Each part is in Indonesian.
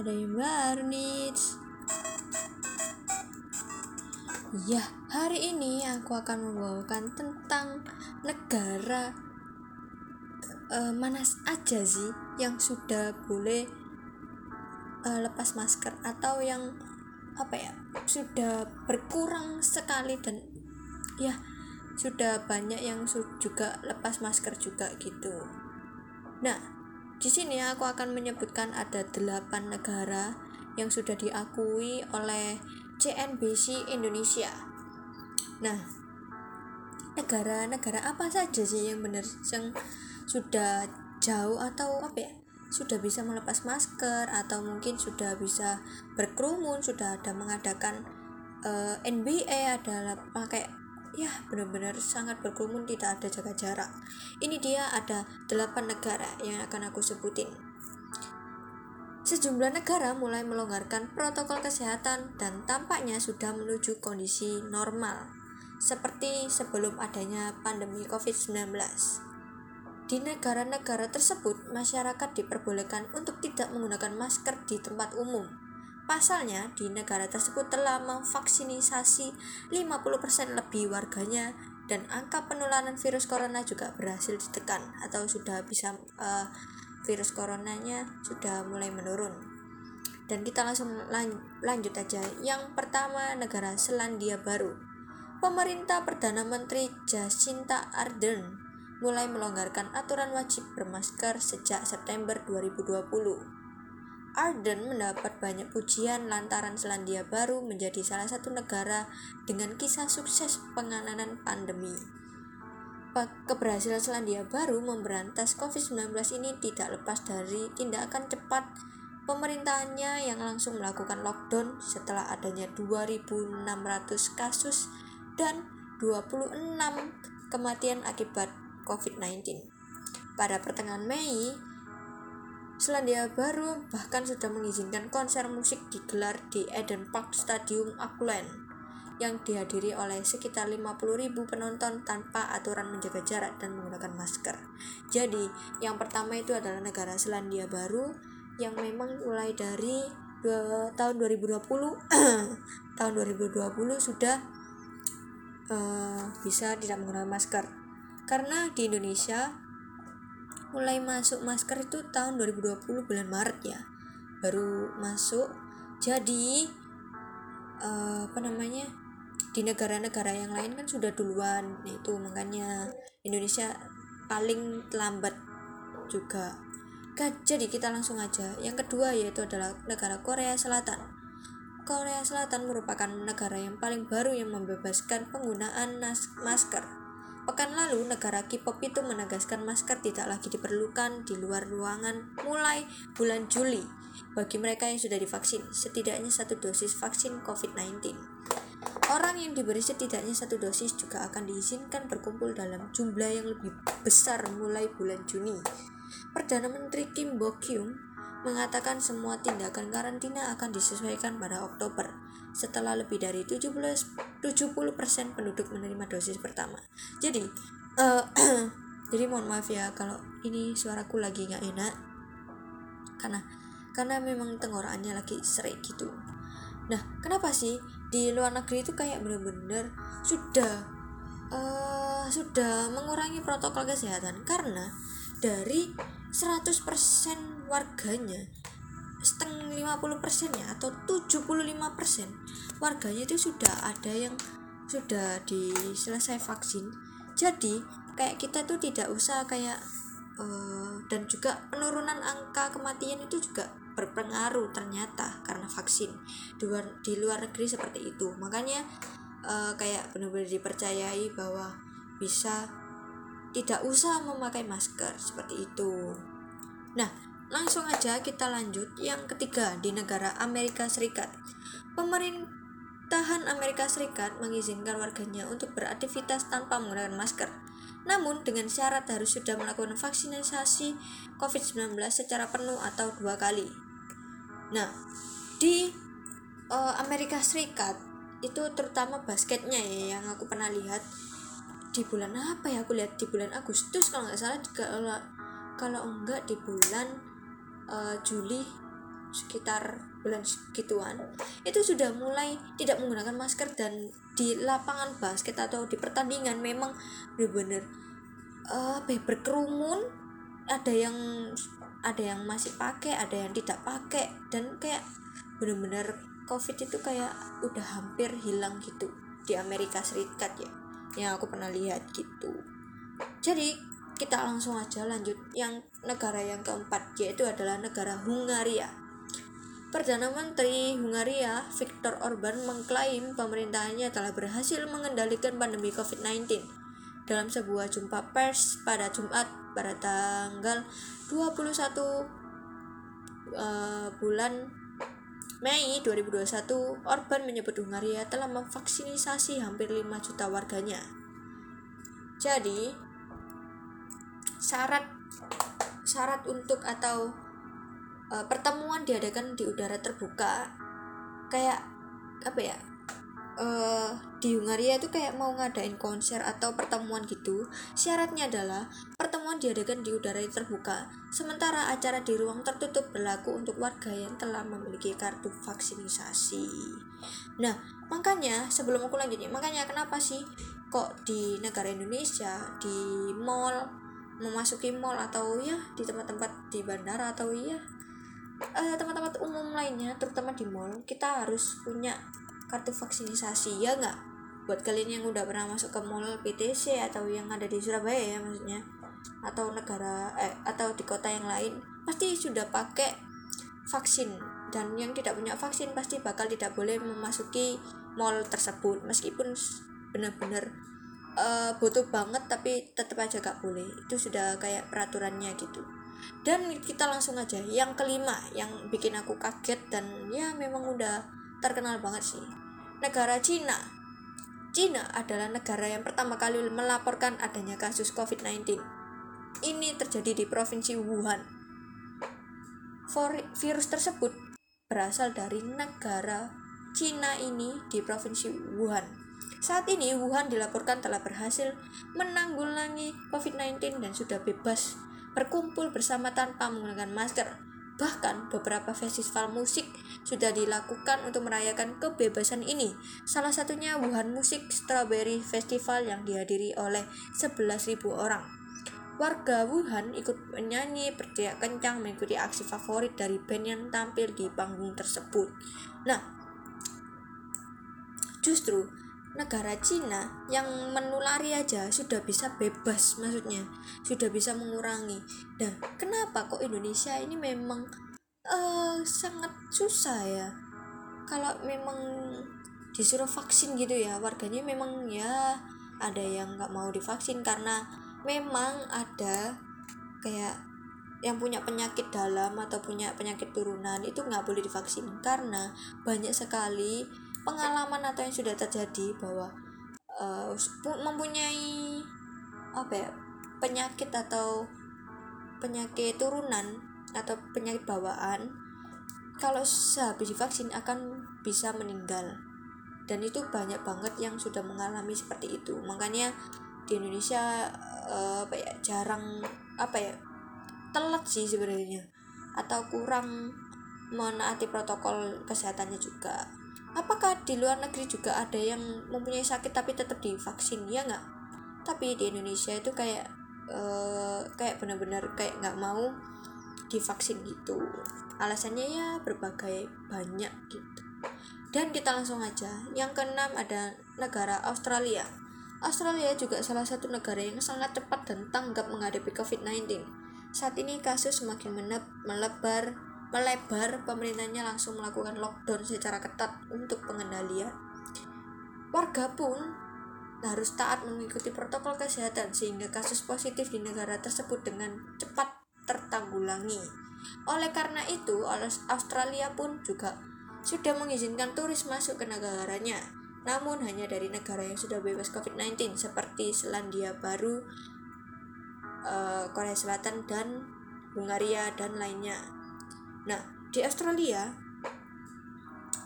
ada yang baru nih. Ya, hari ini aku akan membawakan tentang negara uh, mana aja sih yang sudah boleh uh, lepas masker atau yang apa ya sudah berkurang sekali dan ya sudah banyak yang juga lepas masker juga gitu. Nah, di sini aku akan menyebutkan ada delapan negara yang sudah diakui oleh CNBC Indonesia. Nah, negara-negara apa saja sih yang benar yang sudah jauh atau apa ya? Sudah bisa melepas masker atau mungkin sudah bisa berkerumun, sudah ada mengadakan uh, eh, NBA adalah pakai ya benar-benar sangat berkerumun tidak ada jaga jarak. Ini dia ada delapan negara yang akan aku sebutin. Sejumlah negara mulai melonggarkan protokol kesehatan dan tampaknya sudah menuju kondisi normal, seperti sebelum adanya pandemi COVID-19. Di negara-negara tersebut, masyarakat diperbolehkan untuk tidak menggunakan masker di tempat umum, Pasalnya, di negara tersebut telah memvaksinisasi 50% lebih warganya dan angka penularan virus corona juga berhasil ditekan atau sudah bisa uh, virus coronanya sudah mulai menurun. Dan kita langsung lan lanjut aja. Yang pertama negara Selandia Baru. Pemerintah Perdana Menteri Jacinta Ardern mulai melonggarkan aturan wajib bermasker sejak September 2020 Arden mendapat banyak pujian lantaran Selandia Baru menjadi salah satu negara dengan kisah sukses penanganan pandemi. Keberhasilan Selandia Baru memberantas COVID-19 ini tidak lepas dari tindakan cepat pemerintahannya yang langsung melakukan lockdown setelah adanya 2.600 kasus dan 26 kematian akibat COVID-19. Pada pertengahan Mei, Selandia Baru bahkan sudah mengizinkan konser musik digelar di Eden Park Stadium Auckland yang dihadiri oleh sekitar 50.000 penonton tanpa aturan menjaga jarak dan menggunakan masker. Jadi, yang pertama itu adalah negara Selandia Baru yang memang mulai dari dua, tahun 2020 tahun 2020 sudah uh, bisa tidak menggunakan masker. Karena di Indonesia mulai masuk masker itu tahun 2020 bulan Maret ya. Baru masuk. Jadi uh, apa namanya di negara-negara yang lain kan sudah duluan. Itu makanya Indonesia paling lambat juga. Jadi kita langsung aja. Yang kedua yaitu adalah negara Korea Selatan. Korea Selatan merupakan negara yang paling baru yang membebaskan penggunaan masker Pekan lalu, negara K-pop itu menegaskan masker tidak lagi diperlukan di luar ruangan mulai bulan Juli bagi mereka yang sudah divaksin, setidaknya satu dosis vaksin COVID-19. Orang yang diberi setidaknya satu dosis juga akan diizinkan berkumpul dalam jumlah yang lebih besar mulai bulan Juni. Perdana Menteri Kim Bo Kyung mengatakan semua tindakan karantina akan disesuaikan pada Oktober setelah lebih dari 17 70% penduduk menerima dosis pertama. Jadi uh, jadi mohon maaf ya kalau ini suaraku lagi nggak enak karena karena memang tenggorokannya lagi serik gitu. Nah, kenapa sih di luar negeri itu kayak bener-bener sudah uh, sudah mengurangi protokol kesehatan karena dari 100% warganya setengah 50 persennya atau 75 persen. Warganya itu sudah ada yang sudah diselesai vaksin. Jadi kayak kita tuh tidak usah kayak uh, dan juga penurunan angka kematian itu juga berpengaruh ternyata karena vaksin di luar di luar negeri seperti itu. Makanya uh, kayak benar-benar dipercayai bahwa bisa tidak usah memakai masker seperti itu. Nah Langsung aja kita lanjut yang ketiga di negara Amerika Serikat. Pemerintahan Amerika Serikat mengizinkan warganya untuk beraktivitas tanpa menggunakan masker. Namun dengan syarat harus sudah melakukan vaksinasi COVID-19 secara penuh atau dua kali. Nah, di uh, Amerika Serikat itu terutama basketnya ya yang aku pernah lihat di bulan apa ya aku lihat di bulan Agustus kalau nggak salah kalau kalau enggak di bulan uh, Juli sekitar bulan gituan itu sudah mulai tidak menggunakan masker dan di lapangan basket atau di pertandingan memang benar-benar uh, berkerumun. Ada yang ada yang masih pakai ada yang tidak pakai dan kayak benar-benar covid itu kayak udah hampir hilang gitu di Amerika Serikat ya yang aku pernah lihat gitu. Jadi kita langsung aja lanjut. Yang negara yang keempat yaitu adalah negara Hungaria. Perdana Menteri Hungaria Viktor Orban mengklaim pemerintahnya telah berhasil mengendalikan pandemi COVID-19 dalam sebuah jumpa pers pada Jumat pada tanggal 21 uh, eh, bulan Mei 2021, Orban menyebut Hungaria telah memvaksinisasi hampir 5 juta warganya. Jadi, syarat syarat untuk atau uh, pertemuan diadakan di udara terbuka. Kayak apa ya uh, di Hungaria itu kayak mau ngadain konser atau pertemuan gitu. Syaratnya adalah pertemuan diadakan di udara terbuka. Sementara acara di ruang tertutup berlaku untuk warga yang telah memiliki kartu vaksinasi nah makanya sebelum aku lanjut makanya kenapa sih kok di negara Indonesia di mall memasuki mall atau ya di tempat-tempat di bandara atau ya uh, tempat-tempat umum lainnya terutama di mall kita harus punya kartu vaksinasi ya nggak? Buat kalian yang udah pernah masuk ke mall PTC atau yang ada di Surabaya ya maksudnya atau negara eh, atau di kota yang lain pasti sudah pakai vaksin. Dan yang tidak punya vaksin pasti bakal tidak boleh memasuki mall tersebut meskipun benar-benar uh, butuh banget tapi tetap aja gak boleh. Itu sudah kayak peraturannya gitu. Dan kita langsung aja yang kelima yang bikin aku kaget dan ya memang udah terkenal banget sih. Negara Cina. Cina adalah negara yang pertama kali melaporkan adanya kasus COVID-19 ini terjadi di provinsi Wuhan. Virus tersebut berasal dari negara Cina ini di provinsi Wuhan saat ini Wuhan dilaporkan telah berhasil menanggulangi COVID-19 dan sudah bebas berkumpul bersama tanpa menggunakan masker. Bahkan beberapa festival musik sudah dilakukan untuk merayakan kebebasan ini. Salah satunya Wuhan Music Strawberry Festival yang dihadiri oleh 11.000 orang. Warga Wuhan ikut menyanyi berteriak kencang mengikuti aksi favorit dari band yang tampil di panggung tersebut. Nah, justru negara Cina yang menulari aja sudah bisa bebas maksudnya sudah bisa mengurangi. Dan kenapa kok Indonesia ini memang uh, sangat susah ya? Kalau memang disuruh vaksin gitu ya warganya memang ya ada yang nggak mau divaksin karena memang ada kayak yang punya penyakit dalam atau punya penyakit turunan itu nggak boleh divaksin karena banyak sekali pengalaman atau yang sudah terjadi bahwa uh, mempunyai apa ya penyakit atau penyakit turunan atau penyakit bawaan kalau sehabis divaksin akan bisa meninggal. Dan itu banyak banget yang sudah mengalami seperti itu. Makanya di Indonesia uh, apa ya jarang apa ya telat sih sebenarnya. Atau kurang menaati protokol kesehatannya juga apakah di luar negeri juga ada yang mempunyai sakit tapi tetap divaksin? Ya nggak? Tapi di Indonesia itu kayak uh, kayak benar-benar kayak nggak mau divaksin gitu. Alasannya ya berbagai banyak gitu. Dan kita langsung aja. Yang keenam ada negara Australia. Australia juga salah satu negara yang sangat cepat dan tanggap menghadapi COVID-19 saat ini kasus semakin melebar melebar, pemerintahnya langsung melakukan lockdown secara ketat untuk pengendalian. Warga pun harus taat mengikuti protokol kesehatan sehingga kasus positif di negara tersebut dengan cepat tertanggulangi. Oleh karena itu, Australia pun juga sudah mengizinkan turis masuk ke negaranya, namun hanya dari negara yang sudah bebas COVID-19 seperti Selandia Baru, eh, Korea Selatan, dan Hungaria, dan lainnya. Nah, di Australia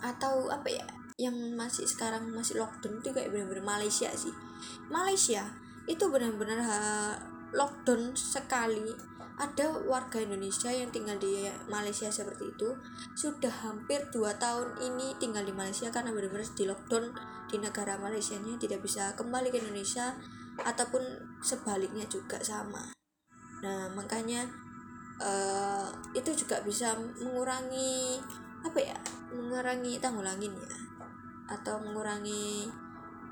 atau apa ya yang masih sekarang masih lockdown itu kayak benar-benar Malaysia sih. Malaysia itu benar-benar lockdown sekali ada warga Indonesia yang tinggal di Malaysia seperti itu sudah hampir dua tahun ini tinggal di Malaysia karena benar-benar di lockdown di negara Malaysia nya tidak bisa kembali ke Indonesia ataupun sebaliknya juga sama nah makanya uh, itu juga bisa mengurangi apa ya mengurangi tanggulangin ya. Atau mengurangi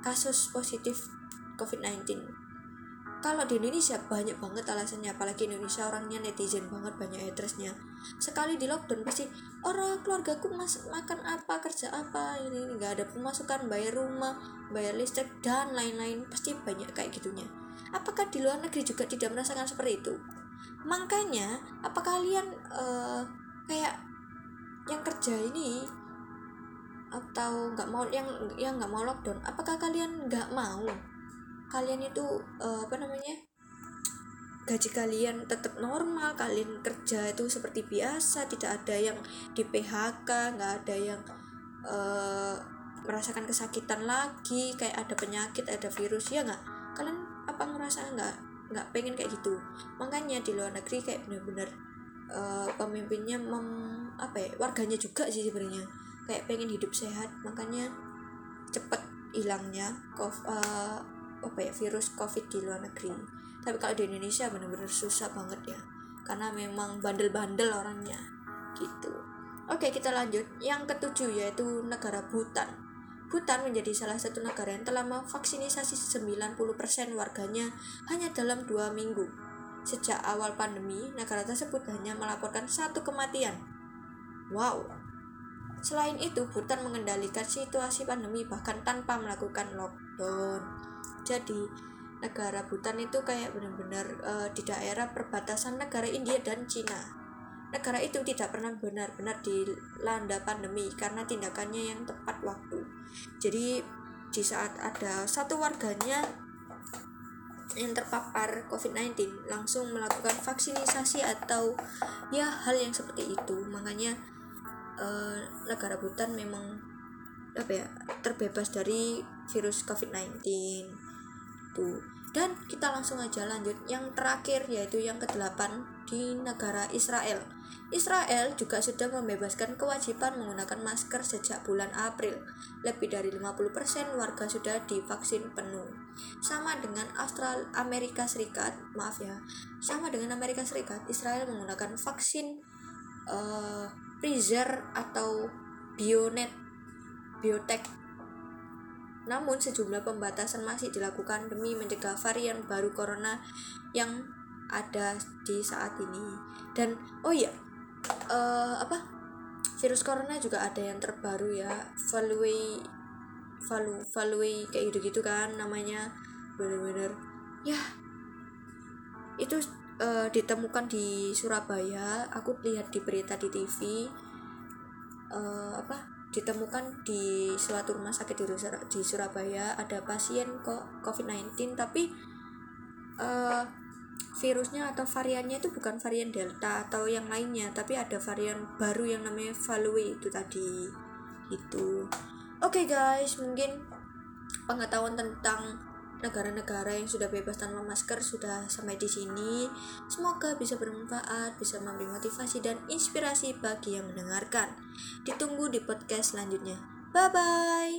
kasus positif COVID-19 kalau di Indonesia banyak banget alasannya apalagi Indonesia orangnya netizen banget banyak hatersnya. Sekali di lockdown pasti orang keluargaku mas makan apa kerja apa ini nggak ada pemasukan bayar rumah bayar listrik dan lain-lain. Pasti banyak kayak gitunya. Apakah di luar negeri juga tidak merasakan seperti itu makanya apa kalian uh, kayak yang kerja ini atau nggak mau yang yang nggak mau lockdown apakah kalian nggak mau kalian itu uh, apa namanya gaji kalian tetap normal kalian kerja itu seperti biasa tidak ada yang di PHK nggak ada yang uh, merasakan kesakitan lagi kayak ada penyakit ada virus ya nggak? Kalian apa ngerasa nggak nggak pengen kayak gitu. Makanya di luar negeri kayak bener-bener uh, pemimpinnya mem apa ya warganya juga sih sebenarnya. Kayak pengen hidup sehat makanya cepet hilangnya uh, apa ya virus covid di luar negeri. Tapi kalau di Indonesia benar-benar susah banget ya karena memang bandel-bandel orangnya gitu. Oke kita lanjut. Yang ketujuh yaitu negara Bhutan Bhutan menjadi salah satu negara yang telah memvaksinisasi 90% warganya hanya dalam dua minggu. Sejak awal pandemi, negara tersebut hanya melaporkan satu kematian. Wow! Selain itu, Bhutan mengendalikan situasi pandemi bahkan tanpa melakukan lockdown jadi negara Bhutan itu kayak benar-benar uh, di daerah perbatasan negara India dan Cina. Negara itu tidak pernah benar-benar dilanda pandemi karena tindakannya yang tepat waktu. Jadi di saat ada satu warganya yang terpapar COVID-19 langsung melakukan vaksinisasi atau ya hal yang seperti itu. Makanya uh, negara Bhutan memang apa ya terbebas dari virus COVID-19 itu dan kita langsung aja lanjut. Yang terakhir yaitu yang kedelapan di negara Israel Israel juga sudah membebaskan kewajiban menggunakan masker sejak bulan April. Lebih dari 50% warga sudah divaksin penuh. Sama dengan Austral Amerika Serikat, maaf ya, sama dengan Amerika Serikat, Israel menggunakan vaksin uh, Pfizer atau Bionet Biotech namun sejumlah pembatasan masih dilakukan demi mencegah varian baru corona yang ada di saat ini. Dan oh iya, uh, apa? Virus corona juga ada yang terbaru ya, Value Value Value kayak gitu-gitu kan namanya. Bener-bener ya itu uh, ditemukan di Surabaya. Aku lihat di berita di TV uh, eh, apa ditemukan di suatu rumah sakit di, di Surabaya ada pasien kok COVID-19 tapi uh, virusnya atau variannya itu bukan varian Delta atau yang lainnya tapi ada varian baru yang namanya Value itu tadi itu oke okay guys mungkin pengetahuan tentang negara-negara yang sudah bebas tanpa masker sudah sampai di sini. Semoga bisa bermanfaat, bisa memberi motivasi dan inspirasi bagi yang mendengarkan. Ditunggu di podcast selanjutnya. Bye bye.